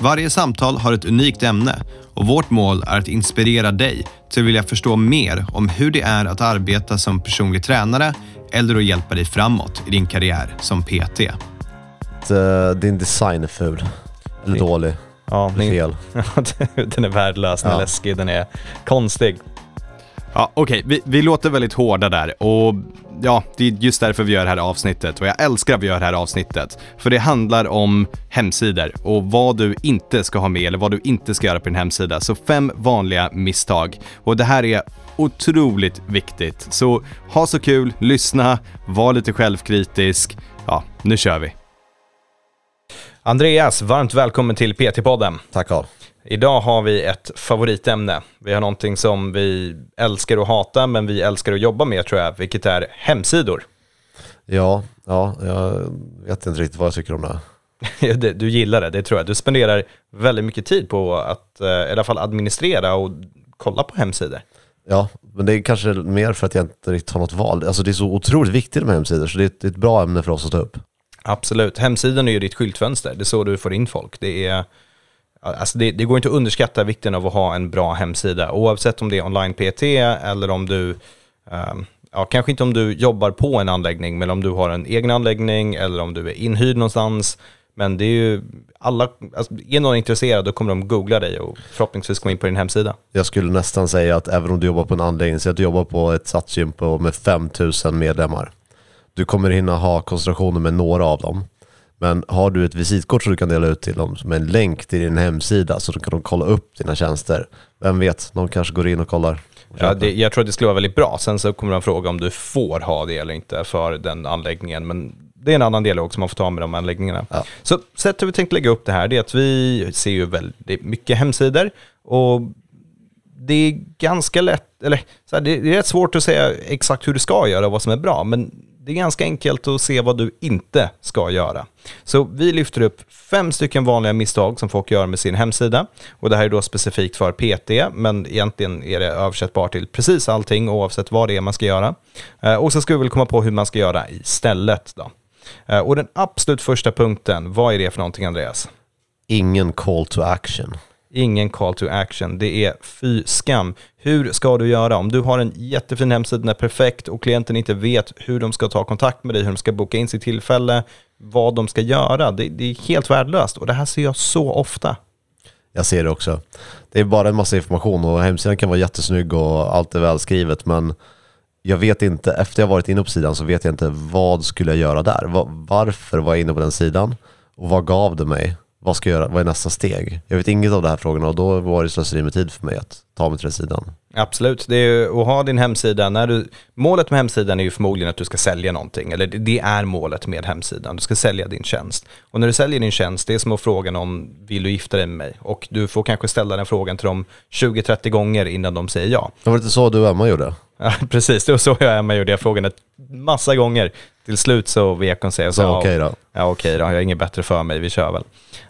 Varje samtal har ett unikt ämne och vårt mål är att inspirera dig till att vilja förstå mer om hur det är att arbeta som personlig tränare eller att hjälpa dig framåt i din karriär som PT. Eh, Din design är ful. Eller dålig. Ja, fel. den är värdelös, den är Ja. läskig, den är konstig. Ja, Okej, vi, vi låter väldigt hårda där och ja, det är just därför vi gör det här avsnittet och jag älskar att vi gör det här avsnittet. För det handlar om hemsidor och vad du inte ska ha med eller vad du inte ska göra på din hemsida. Så fem vanliga misstag. Och det här är otroligt viktigt. Så ha så kul, lyssna, var lite självkritisk. Ja, nu kör vi. Andreas, varmt välkommen till PT-podden. Tack Carl. Idag har vi ett favoritämne. Vi har någonting som vi älskar att hata, men vi älskar att jobba med tror jag, vilket är hemsidor. Ja, ja, jag vet inte riktigt vad jag tycker om det. du gillar det, det tror jag. Du spenderar väldigt mycket tid på att eh, i alla fall administrera och kolla på hemsidor. Ja, men det är kanske mer för att jag inte riktigt har något val. Alltså det är så otroligt viktigt med hemsidor, så det är ett, ett bra ämne för oss att ta upp. Absolut. Hemsidan är ju ditt skyltfönster. Det är så du får in folk. Det, är, alltså det, det går inte att underskatta vikten av att ha en bra hemsida. Oavsett om det är online-PT eller om du, um, ja, kanske inte om du jobbar på en anläggning, men om du har en egen anläggning eller om du är inhyrd någonstans. Men det är ju alla, alltså, är någon intresserad då kommer de googla dig och förhoppningsvis komma in på din hemsida. Jag skulle nästan säga att även om du jobbar på en anläggning, så att du jobbar på ett satsgym med 5000 medlemmar. Du kommer hinna ha koncentrationer med några av dem. Men har du ett visitkort som du kan dela ut till dem med en länk till din hemsida så kan de kolla upp dina tjänster. Vem vet, de kanske går in och kollar. och Ja, det, jag tror att det skulle vara väldigt bra. Sen så kommer de fråga om du får ha det eller inte för den anläggningen. Men det är en annan dialog som man får ta med de anläggningarna. Ja. Så sättet vi tänkte lägga upp det här det är att vi ser ju väldigt mycket hemsidor. Och det är ganska lätt, eller så här, det är rätt svårt att säga exakt hur du ska göra och vad som är bra. Men det är ganska enkelt att se vad du inte ska göra. Så vi lyfter upp fem stycken vanliga misstag som folk gör med sin hemsida. Och det här är då specifikt för PT, men egentligen är det översättbart till precis allting oavsett vad det är man ska göra. Eh, och så ska vi väl komma på hur man ska göra istället då. Eh, och den absolut första punkten, vad är det för någonting Andreas? Ingen call to action. Ingen call to action. Det är fy skam. Hur ska du göra? Om du har en jättefin hemsida, den är perfekt och klienten inte vet hur de ska ta kontakt med dig, hur de ska boka in sitt tillfälle, vad de ska göra. Det, det är helt värdelöst och det här ser jag så ofta. Jag ser det också. Det är bara en massa information och hemsidan kan vara jättesnygg och allt är välskrivet men jag vet inte, efter jag varit inne på sidan så vet jag inte vad skulle jag göra där? Varför var jag inne på den sidan? Och vad gav det mig? Vad ska jag göra? Vad är nästa steg? Jag vet inget av de här frågorna och då var det slöseri med tid för mig att ta mig till den sidan. Absolut, det är ju att ha din hemsida, när du, målet med hemsidan är ju förmodligen att du ska sälja någonting, eller det- är målet med hemsidan, du ska sälja din tjänst. Och när du säljer din tjänst, det är som att fråga någon, vill du gifta dig med mig? Och du får kanske ställa den frågan till dem 20-30 gånger innan de säger ja. Det var lite så du och Emma gjorde. Ja, precis. Det var så jag Emma gjorde. Jag frågade massa gånger. Till slut så vek hon sig och sa okej då. Ja, okej då. Jag har inget bättre för mig. Vi kör väl.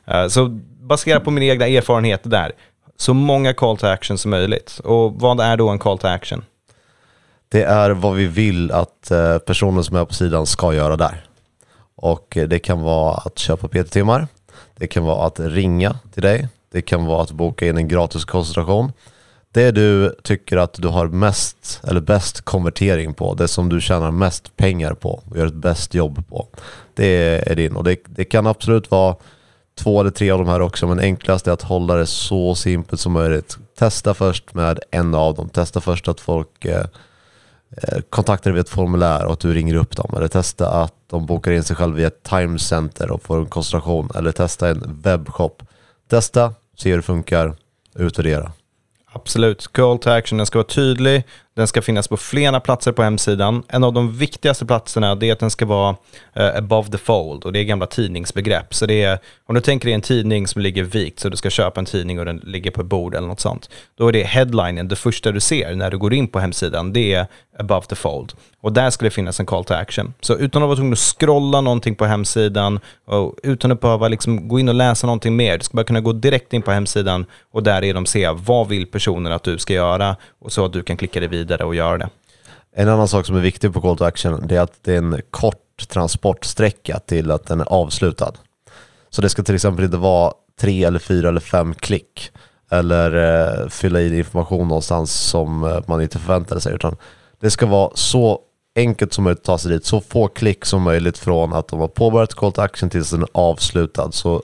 Eh, Så baserat på mina egna erfarenheter där. Så många call to action som möjligt. Och vad är då en call to action? Det är vad vi vill att eh, personen som är på sidan ska göra där. Och det kan vara att köpa PT-timmar, det kan vara att ringa till dig, det kan vara att boka in en gratis konsultation. Det du tycker att du har mest eller bäst konvertering på, det som du tjänar mest pengar på och gör ett bäst jobb på, det är din. Och det, det kan absolut vara två eller tre av de här också, men enklast är att hålla det så simpelt som möjligt. Testa först med en av dem. Testa först att folk eh, eh kontaktar dig via ett formulär och att du ringer upp dem. Eller testa att de bokar in sig själva via ett timecenter och får en konsultation. Eller testa en webbshop. Testa, se hur det funkar, utvärdera. Absolut. Call to action, den ska vara tydlig, den ska finnas på flera platser på hemsidan. En av de viktigaste platserna är att den ska vara eh, above the fold och det är gamla tidningsbegrepp. Så det är, om du tänker dig en tidning som ligger vikt så du ska köpa en tidning och den ligger på ett bord eller något sånt. Då är det headlinen, det första du ser när du går in på hemsidan, det är above the fold. Och där skulle det finnas en call to action. Så utan att vara tvungen att scrolla någonting på hemsidan och utan att behöva liksom gå in och läsa någonting mer, du ska bara kunna gå direkt in på hemsidan och därigenom se vad vill personen att du ska göra och så att du kan klicka dig vidare och göra det. En annan sak som är viktig på call to action det är att det är en kort transportsträcka till att den är avslutad. Så det ska till exempel inte vara tre eller fyra eller fem klick eller eh, fylla i information någonstans som eh, man inte förväntade sig utan det ska vara så enkelt som möjligt att ta sig dit. Så få klick som möjligt från att de har påbörjat call to action tills den är avslutad. Så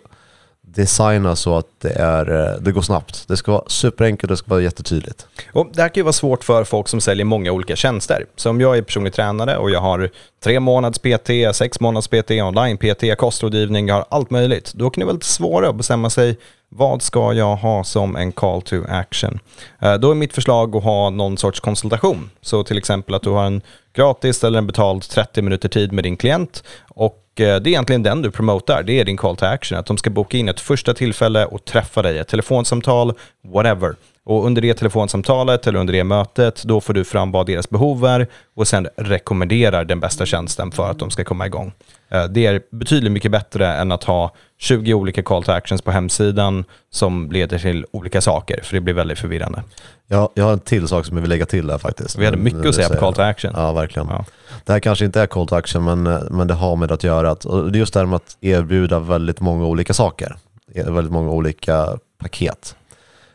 designa så att det, är, eh, det går snabbt. Det ska vara superenkelt, det ska vara jättetydligt. Och det här kan ju vara svårt för folk som säljer många olika tjänster. Så om jag är personlig tränare och jag har tre månads PT, sex månads PT, online PT, kostrådgivning, jag har allt möjligt. Då kan det vara lite svårare att bestämma sig vad ska jag ha som en call to action? Eh, då är mitt förslag att ha någon sorts konsultation. Så till exempel att du har en gratis eller en betald 30 minuter tid med din klient och Eh, det är egentligen den du promotar, det är din call to action. Att de ska boka in ett första tillfälle och träffa dig, ett telefonsamtal, whatever. Och under det telefonsamtalet eller under det mötet, då får du fram vad deras behov är och sen rekommenderar den bästa tjänsten för att de ska komma igång. Eh, det är betydligt mycket bättre än att ha 20 olika call to actions på hemsidan som leder till olika saker, för det blir väldigt förvirrande. Jag, jag har en till sak som jag vill lägga till där faktiskt. Vi hade mycket att säga på call to action. Ja, verkligen. Ja. Det här kanske inte är call to action, men, men det har med att göra. Och det är just det här med att erbjuda väldigt många olika saker. Väldigt många olika paket.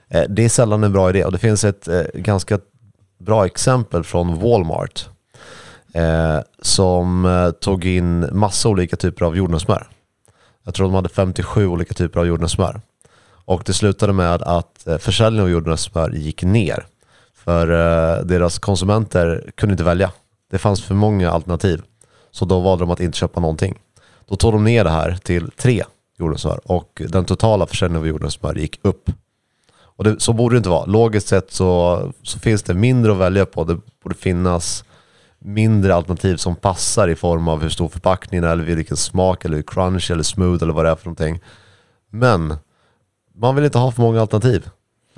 Eh, det är sällan en bra idé och det finns ett eh, ganska bra exempel från Walmart eh, som tog in massa olika typer av jordnötssmör. Jag tror de hade 57 olika typer av jordnötssmör. Och det slutade med att eh, försäljningen av jordnötssmör gick ner. För eh, deras konsumenter kunde inte välja. Det fanns för många alternativ. Så då valde de att inte köpa någonting. Då tog de ner det här till tre jordnötssmör och den totala försäljningen av jordnötssmör gick upp och det, så borde det inte vara. Logiskt sett så, så finns det mindre att välja på. Det borde finnas mindre alternativ som passar i form av hur stor förpackningen är, eller vilken smak, eller crunch, eller smooth eller vad det är för någonting. Men man vill inte ha för många alternativ.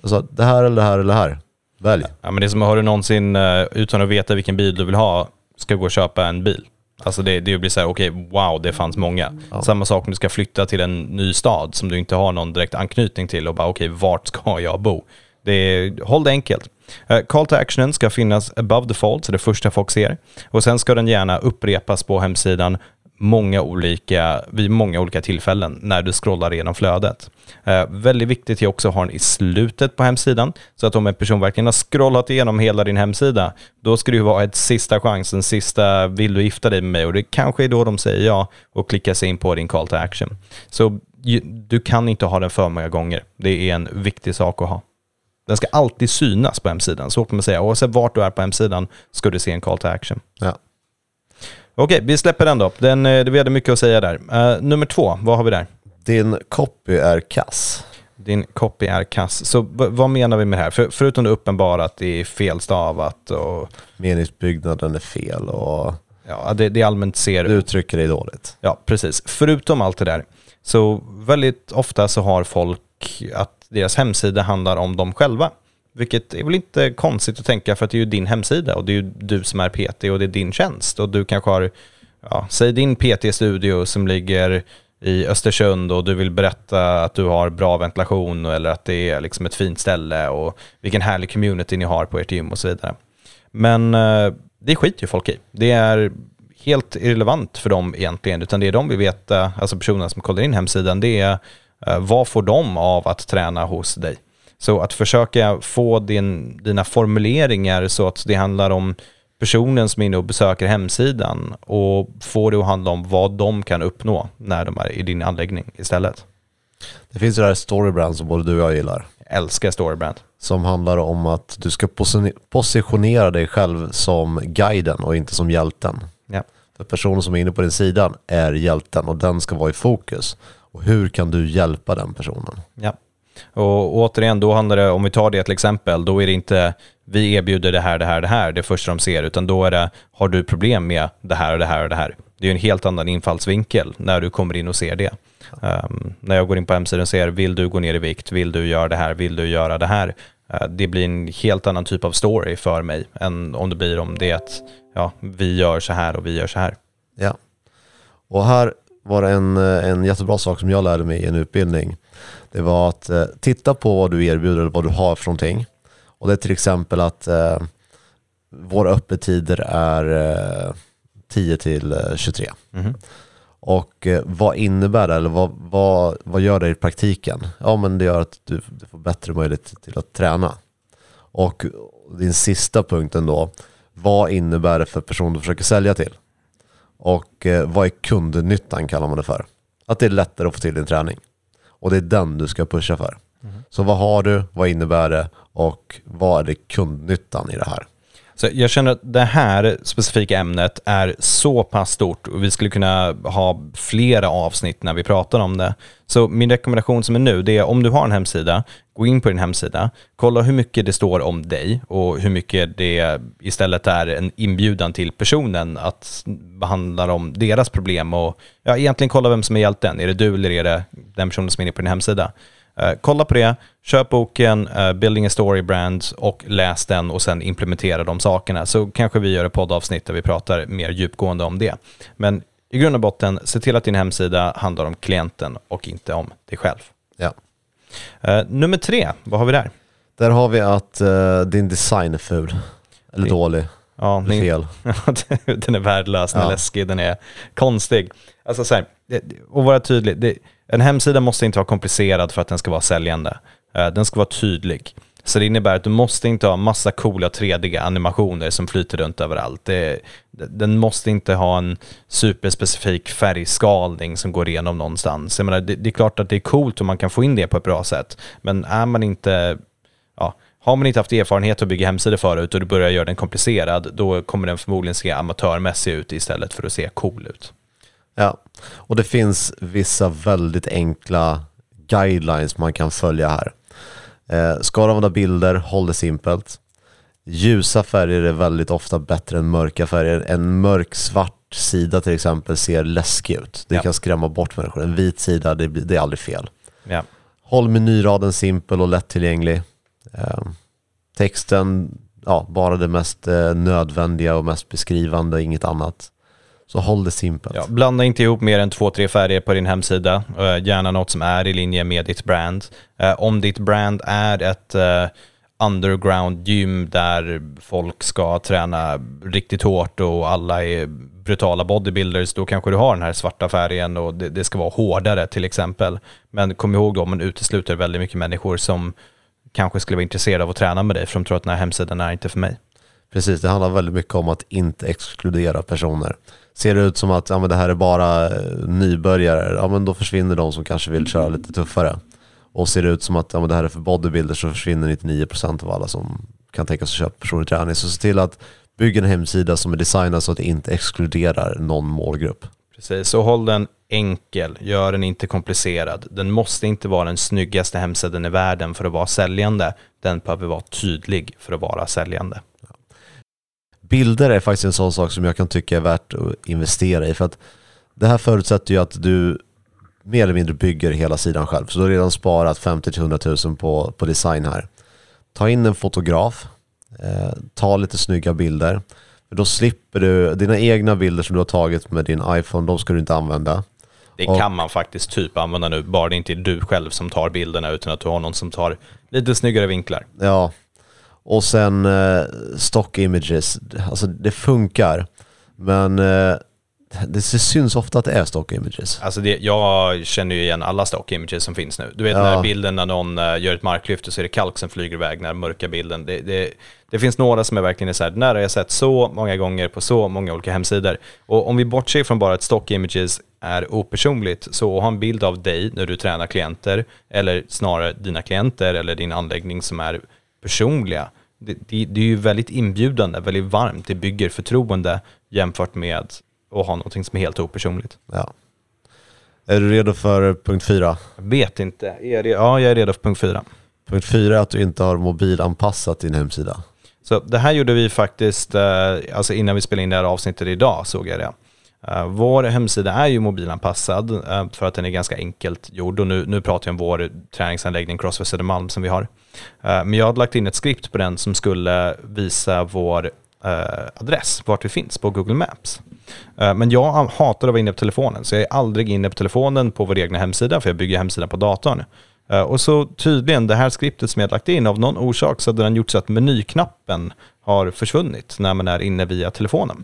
Alltså det här eller det här eller det här. Välj. Ja, men det är som, har du någonsin, eh, utan att veta vilken bil du vill ha, ska gå och köpa en bil? Alltså det, det blir så här, okej, okay, wow, det fanns många. Ja. Samma sak om du ska flytta till en ny stad som du inte har någon direkt anknytning till och bara, okej, okay, vart ska jag bo? Det är, håll det enkelt. Eh, call to actionen ska finnas above the fold, så det första folk ser. Och sen ska den gärna upprepas på hemsidan många olika, vid många olika tillfällen när du scrollar igenom flödet. Eh, väldigt viktigt är också att ha den i slutet på hemsidan, så att om en person verkligen har scrollat igenom hela din hemsida, då ska det ju vara ett sista chans, en sista vill du gifta dig med mig och det kanske är då de säger ja och klickar sig in på din call to action. Så du kan inte ha den för många gånger. Det är en viktig sak att ha. Den ska alltid synas på hemsidan, så kan man säga. Oavsett vart du är på hemsidan ska du se en call to action. Ja. Okej, vi släpper den då. Den, eh, vi hade mycket att säga där. Uh, nummer två, vad har vi där? Din copy är kass. Din copy är kass. Så vad menar vi med det här? För, förutom det uppenbara att det är felstavat och... Meningsbyggnaden är fel och... Ja, det, det allmänt ser... Du uttrycker dig dåligt. Ja, precis. Förutom allt det där, så väldigt ofta så har folk att deras hemsida handlar om dem själva. Vilket är väl inte konstigt att tänka för att det är ju din hemsida och det är ju du som är PT och det är din tjänst. Och du kanske har, ja, säg din PT-studio som ligger i Östersund och du vill berätta att du har bra ventilation eller att det är liksom ett fint ställe och vilken härlig community ni har på ert gym och så vidare. Men eh, det skiter ju folk i. Det är helt irrelevant för dem egentligen, utan det de vill veta, eh, alltså personerna som kollar in hemsidan, det är vad får de av att träna hos dig? Så att försöka få din, dina formuleringar så att det handlar om personen som är inne och besöker hemsidan och få det att handla om vad de kan uppnå när de är i din anläggning istället. Det finns ju det här Storybrand som både du och jag gillar. Jag älskar Storybrand. Som handlar om att du ska positionera dig själv som guiden och inte som hjälten. Ja. För personen som är inne på din sidan är hjälten och den ska vara i fokus. Och hur kan du hjälpa den personen? Ja. Och återigen, då handlar det, om vi tar det till exempel, då är det inte vi erbjuder det här, det här, det här, det första de ser, utan då är det, har du problem med det här och det här och det här? Det är en helt annan infallsvinkel när du kommer in och ser det. Um, när jag går in på hemsidan och ser, vill du gå ner i vikt, vill du göra det här, vill du göra det här? Uh, det blir en helt annan typ av story för mig än om det blir om det att ja, vi gör så här och vi gör så här. Ja. Och här var det en, en jättebra sak som jag lärde mig i en utbildning. Det var att eh, titta på vad du erbjuder och vad du har för någonting. Och det är till exempel att eh, våra öppettider är eh, 10 till 23. Mm. Och eh, vad innebär det, eller vad, vad, vad gör det i praktiken? Ja men det gör att du, du får bättre möjlighet till att träna. Och din sista punkten då, vad innebär det för person du försöker sälja till? Och eh, vad är kundnyttan kallar man det för? Att det är lättare att få till din träning. Och det är den du ska pusha för. Mm. Så vad har du, vad innebär det och vad är det kundnyttan i det här? Så jag känner att det här specifika ämnet är så pass stort och vi skulle kunna ha flera avsnitt när vi pratar om det. Så min rekommendation som är nu, det är om du har en hemsida, gå in på din hemsida, kolla hur mycket det står om dig och hur mycket det istället är en inbjudan till personen att behandla om deras problem och ja, egentligen kolla vem som är hjälten. Är det du eller är det den personen som är inne på din hemsida? Uh, kolla på det, köp boken uh, Building a Story Brand och läs den och sen implementera de sakerna. Så kanske vi gör ett poddavsnitt där vi pratar mer djupgående om det. Men i grund och botten, se till att din hemsida handlar om klienten och inte om dig själv. Uh, nummer tre, vad har vi där? Där har vi att din design är ful. Eller din, dålig. Ja, din, fel. den är värdelös, den är läskig, den är konstig. Alltså så här, och vara tydlig. Det, en hemsida måste inte vara komplicerad för att den ska vara säljande. Eh, den ska vara tydlig. Så det innebär att du måste inte ha massa coola 3D-animationer som flyter runt överallt. Det, den måste inte ha en superspecifik färgskalning som går igenom någonstans. Jag menar, det, det, är klart att det är coolt om man kan få in det på ett bra sätt. Men är man inte, ja, har man inte haft erfarenhet att bygga hemsidor förut och du börjar göra den komplicerad, då kommer den förmodligen se amatörmässig ut istället för att se cool ut. Ja, och det finns vissa väldigt enkla guidelines man kan följa här. Eh, ska du använda bilder, håll det simpelt. Ljusa färger är väldigt ofta bättre än mörka färger. En mörk svart sida till exempel ser läskig ut. Det ja. kan skrämma bort människor. En vit sida, det, det är aldrig fel. Ja. Håll menyraden simpel och lättillgänglig. Eh, texten, ja, bara det mest eh, nödvändiga och mest beskrivande, inget annat. Så håll det simpelt. Ja, blanda inte ihop mer än två, tre färger på din hemsida. Eh, gärna något som är i linje med ditt brand. Eh, om ditt brand är ett eh, underground gym där folk ska träna riktigt hårt och alla är brutala bodybuilders, då kanske du har den här svarta färgen och det, det ska vara hårdare till exempel. Men kom ihåg då, man utesluter väldigt mycket människor som kanske skulle vara intresserade av att träna med dig, för de tror att den här hemsidan är inte för mig. Precis, det handlar väldigt mycket om att inte exkludera personer. Ser det ut som att ja, men det här är bara eh, nybörjare, ja men då försvinner de som kanske vill köra lite tuffare. Och ser det ut som att ja, men det här är för bodybuilders så försvinner 99% av alla som kan tänka sig köpa personlig träning. Så se till att bygga en hemsida som är designad så att det inte exkluderar någon målgrupp. Precis, så håll den enkel, gör den inte komplicerad. Den måste inte vara den snyggaste hemsidan i världen för att vara säljande. Den behöver vara tydlig för att vara säljande bilder är faktiskt en sån sak som jag kan tycka är värt att investera i. För att det här förutsätter ju att du mer eller mindre bygger hela sidan själv. Så du har redan sparat 50-100 000 på, på design här. Ta in en fotograf, eh, ta lite snygga bilder. För då slipper du, dina egna bilder som du har tagit med din iPhone, de ska du inte använda. Det och, kan man faktiskt typ använda nu, bara det inte är du själv som tar bilderna utan att du har någon som tar lite snyggare vinklar. Ja, och sen eh, stock images, alltså det funkar. Men eh, det syns ofta att det är stock images. Alltså det, jag känner ju igen alla stock images som finns nu. Du vet ja. den här bilden när någon uh, gör ett marklyft och så är det kalk som flyger iväg, den här mörka bilden. Det, det, det finns några som är verkligen så här, den här har jag sett så många gånger på så många olika hemsidor. Och om vi bortser från bara att stock images är opersonligt, så att ha en bild av dig när du tränar klienter, eller snarare dina klienter eller din anläggning som är personliga, det, det, det, är ju väldigt inbjudande, väldigt varmt. Det bygger förtroende jämfört med att ha någonting som är helt opersonligt. Ja. Är du redo för punkt fyra? Jag vet inte. Är det, ja, jag är redo för punkt fyra. Punkt fyra är att du inte har mobilanpassat din hemsida. Så det här gjorde vi faktiskt, eh, alltså innan vi spelade in det här avsnittet idag såg jag det. Eh, vår hemsida är ju mobilanpassad eh, för att den är ganska enkelt gjord och nu, nu pratar jag om vår träningsanläggning Crossfit Södermalm som vi har. Eh, men jag hade lagt in ett skript på den som skulle visa vår adress, vart vi finns på Google Maps. men jag hatar att vara inne på telefonen så jag är aldrig inne på telefonen på vår egna hemsida för jag bygger hemsidan på datorn. och så tydligen det här skriptet som jag lagt in av någon orsak så hade den gjort så att menyknappen har försvunnit när man är inne via telefonen.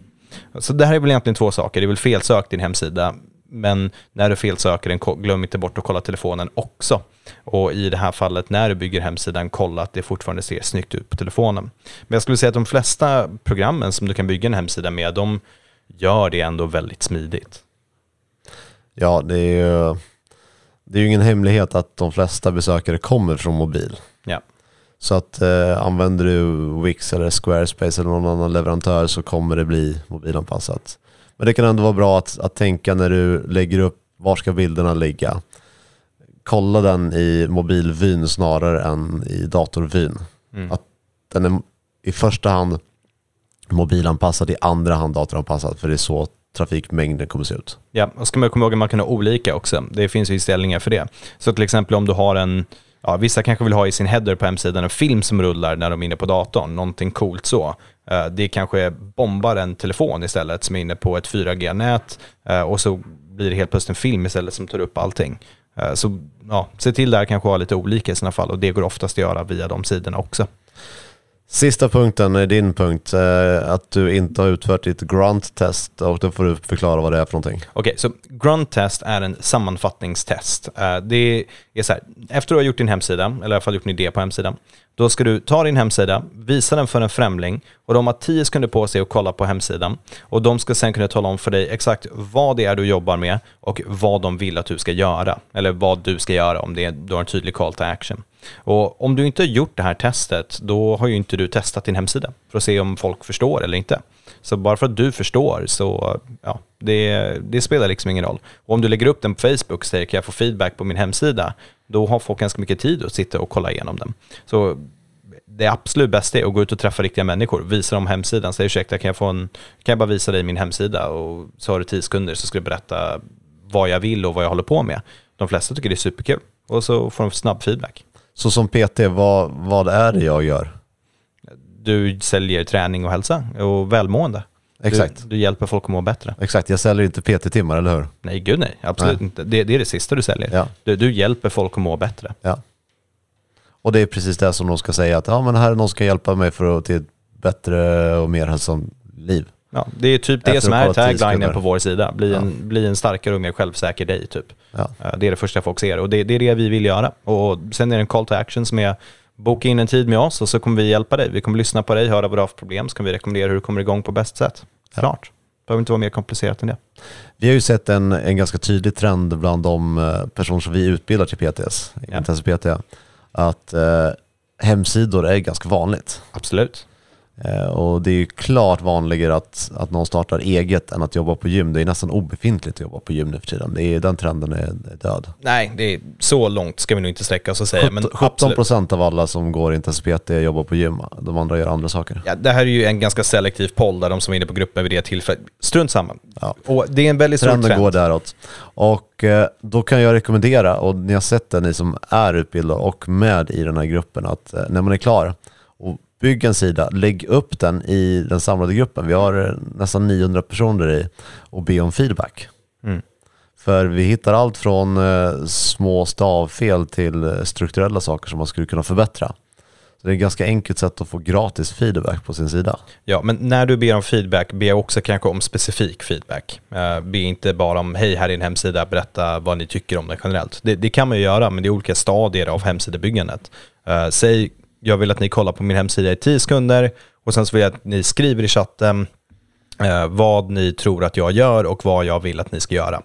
Så det här är väl egentligen två saker. Det är väl felsökt din hemsida, men när du felsöker den, glöm inte bort att kolla telefonen också. Och i det här fallet, när du bygger hemsidan, kolla att det fortfarande ser snyggt ut på telefonen. Men jag skulle säga att de flesta programmen som du kan bygga en hemsida med, de gör det ändå väldigt smidigt. Ja, det är ju, det är ju ingen hemlighet att de flesta besökare kommer från mobil. Ja. Så att eh, använder du Wix eller Squarespace eller någon annan leverantör så kommer det bli mobilanpassat. Men det kan ändå vara bra att, att tänka när du lägger upp, var ska bilderna ligga? Kolla den i mobilvyn snarare än i datorvyn. Mm. Att den är i första hand mobilanpassad, i andra hand datoranpassad, för det är så trafikmängden kommer se ut. Ja, och ska man komma ihåg att man kan ha olika också. Det finns ju inställningar för det. Så till exempel om du har en ja, vissa kanske vill ha i sin header på hemsidan en film som rullar när de är inne på datorn, någonting coolt så. Eh, det kanske bombar en telefon istället som är inne på ett 4G-nät eh, och så blir det helt plötsligt en film istället som tar upp allting. Eh, så ja, se till där kanske ha lite olika i sina fall och det går oftast att göra via de sidorna också. Sista punkten är din punkt, eh, att du inte har utfört ditt grunt-test och då får du förklara vad det är för någonting. Okej, okay, så grunt-test är en sammanfattningstest. Eh, det är så här, efter att du har gjort din hemsida, eller i alla fall gjort en idé på hemsidan, då ska du ta din hemsida, visa den för en främling och de har tio sekunder på sig att kolla på hemsidan och de ska sen kunna tala om för dig exakt vad det är du jobbar med och vad de vill att du ska göra. Eller vad du ska göra om det är, du har en tydlig call to action. Och om du inte har gjort det här testet, då har ju inte du testat din hemsida för att se om folk förstår eller inte. Så bara för att du förstår så, ja, det, det spelar liksom ingen roll. Och om du lägger upp den på Facebook och säger kan jag få feedback på min hemsida, då har folk ganska mycket tid att sitta och kolla igenom den. Så det absolut bästa är att gå ut och träffa riktiga människor, visa dem hemsidan, säg ursäkta kan jag, få en, kan jag bara visa dig min hemsida och så har du tio sekunder så ska du berätta vad jag vill och vad jag håller på med. De flesta tycker det är superkul och så får de snabb feedback. Så som PT, vad, vad är det jag gör? Du säljer träning och hälsa och välmående. Exakt. Du, du hjälper folk att må bättre. Exakt, jag säljer inte PT-timmar, eller hur? Nej, gud nej. Absolut nej. inte. Det, det, är det sista du säljer. Ja. Du, du, hjälper folk att må bättre. Ja. Och det är precis det som de ska säga, att ja, men här är någon som ska hjälpa mig för att till ett bättre och mer hälsosamt liv. Ja, det är typ det som är taglinen på vår sida. Bli, ja. en, bli en starkare och mer självsäker dig. Typ. Ja. Det är det första folk ser och det, det, är det vi vill göra. Och sen är det en call to action som är boka in en tid med oss och så kommer vi hjälpa dig. Vi kommer lyssna på dig, höra vad du har för problem, så kan vi rekommendera hur du kommer igång på bäst sätt. Klart. Det behöver inte vara mer komplicerat än det. Vi har ju sett en, en ganska tydlig trend bland de eh, personer som vi utbildar till PTS, ja. inte PT, att eh, hemsidor är ganska vanligt. Absolut. Eh, och det är ju klart vanligare att, att någon startar eget än att jobba på gym. Det är nästan obefintligt att jobba på gym nu för tiden. Det är, den trenden är, död. Nej, det är så långt ska vi nog inte sträcka oss och säga. 17 procent av alla som går intensiv PT jobbar på gym. De andra gör andra saker. Ja, det här är ju en ganska selektiv poll där de som är inne på gruppen vid det tillfället. Strunt samma. Ja. Och det är en väldigt stor trend. går däråt. Och eh, då kan jag rekommendera, och ni har sett det ni som är utbildade och med i den här gruppen, att eh, när man är klar och bygg en sida, lägg upp den i den samlade gruppen. Vi har eh, nästan 900 personer i och be om feedback. Mm. För vi hittar allt från eh, små stavfel till eh, strukturella saker som man skulle kunna förbättra. Så det är ett ganska enkelt sätt att få gratis feedback på sin sida. Ja, men när du ber om feedback, be också kanske om specifik feedback. Be inte bara om hej, här är en hemsida, berätta vad ni tycker om den generellt. Det, det kan man ju göra, men det är olika stadier av hemsidebyggandet. Säg jag vill att ni kollar på min hemsida i 10 sekunder och sen så vill jag att ni skriver i chatten eh, vad ni tror att jag gör och vad jag vill att ni ska göra.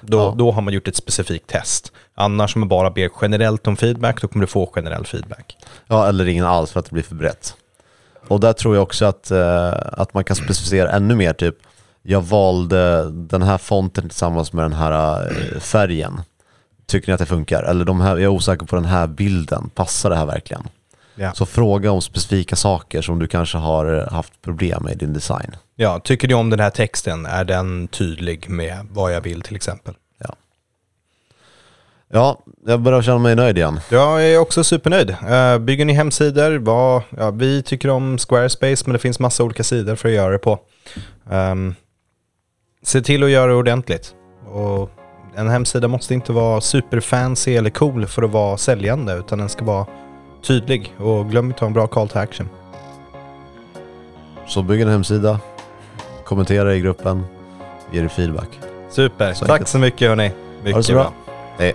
Då, ja. då har man gjort ett specifikt test. Annars om man bara ber generellt om feedback, då kommer du få generell feedback. Ja, eller ingen alls för att det blir för brett. Och där tror jag också att, eh, att man kan specificera ännu mer, typ jag valde den här fonten tillsammans med den här eh, färgen. Tycker ni att det funkar? Eller de här, jag är osäker på den här bilden, passar det här verkligen? Ja. Så fråga om specifika saker som du kanske har haft problem med i din design. Ja, tycker ni om den här texten? Är den tydlig med vad jag vill till exempel? Ja, jag börjar känna mig nöjd igen. Jag är också supernöjd. Uh, bygger ni hemsidor, vad, ja, vi tycker om Squarespace men det finns massa olika sidor för att göra det på. Um, se till att göra det ordentligt. Och en hemsida måste inte vara superfancy eller cool för att vara säljande utan den ska vara tydlig och glöm inte att ha en bra call to action. Så bygg en hemsida, kommentera i gruppen, ge dig feedback. Super, Så tack enkelt. så mycket hörni. Mycket Ha det så bra. Hej.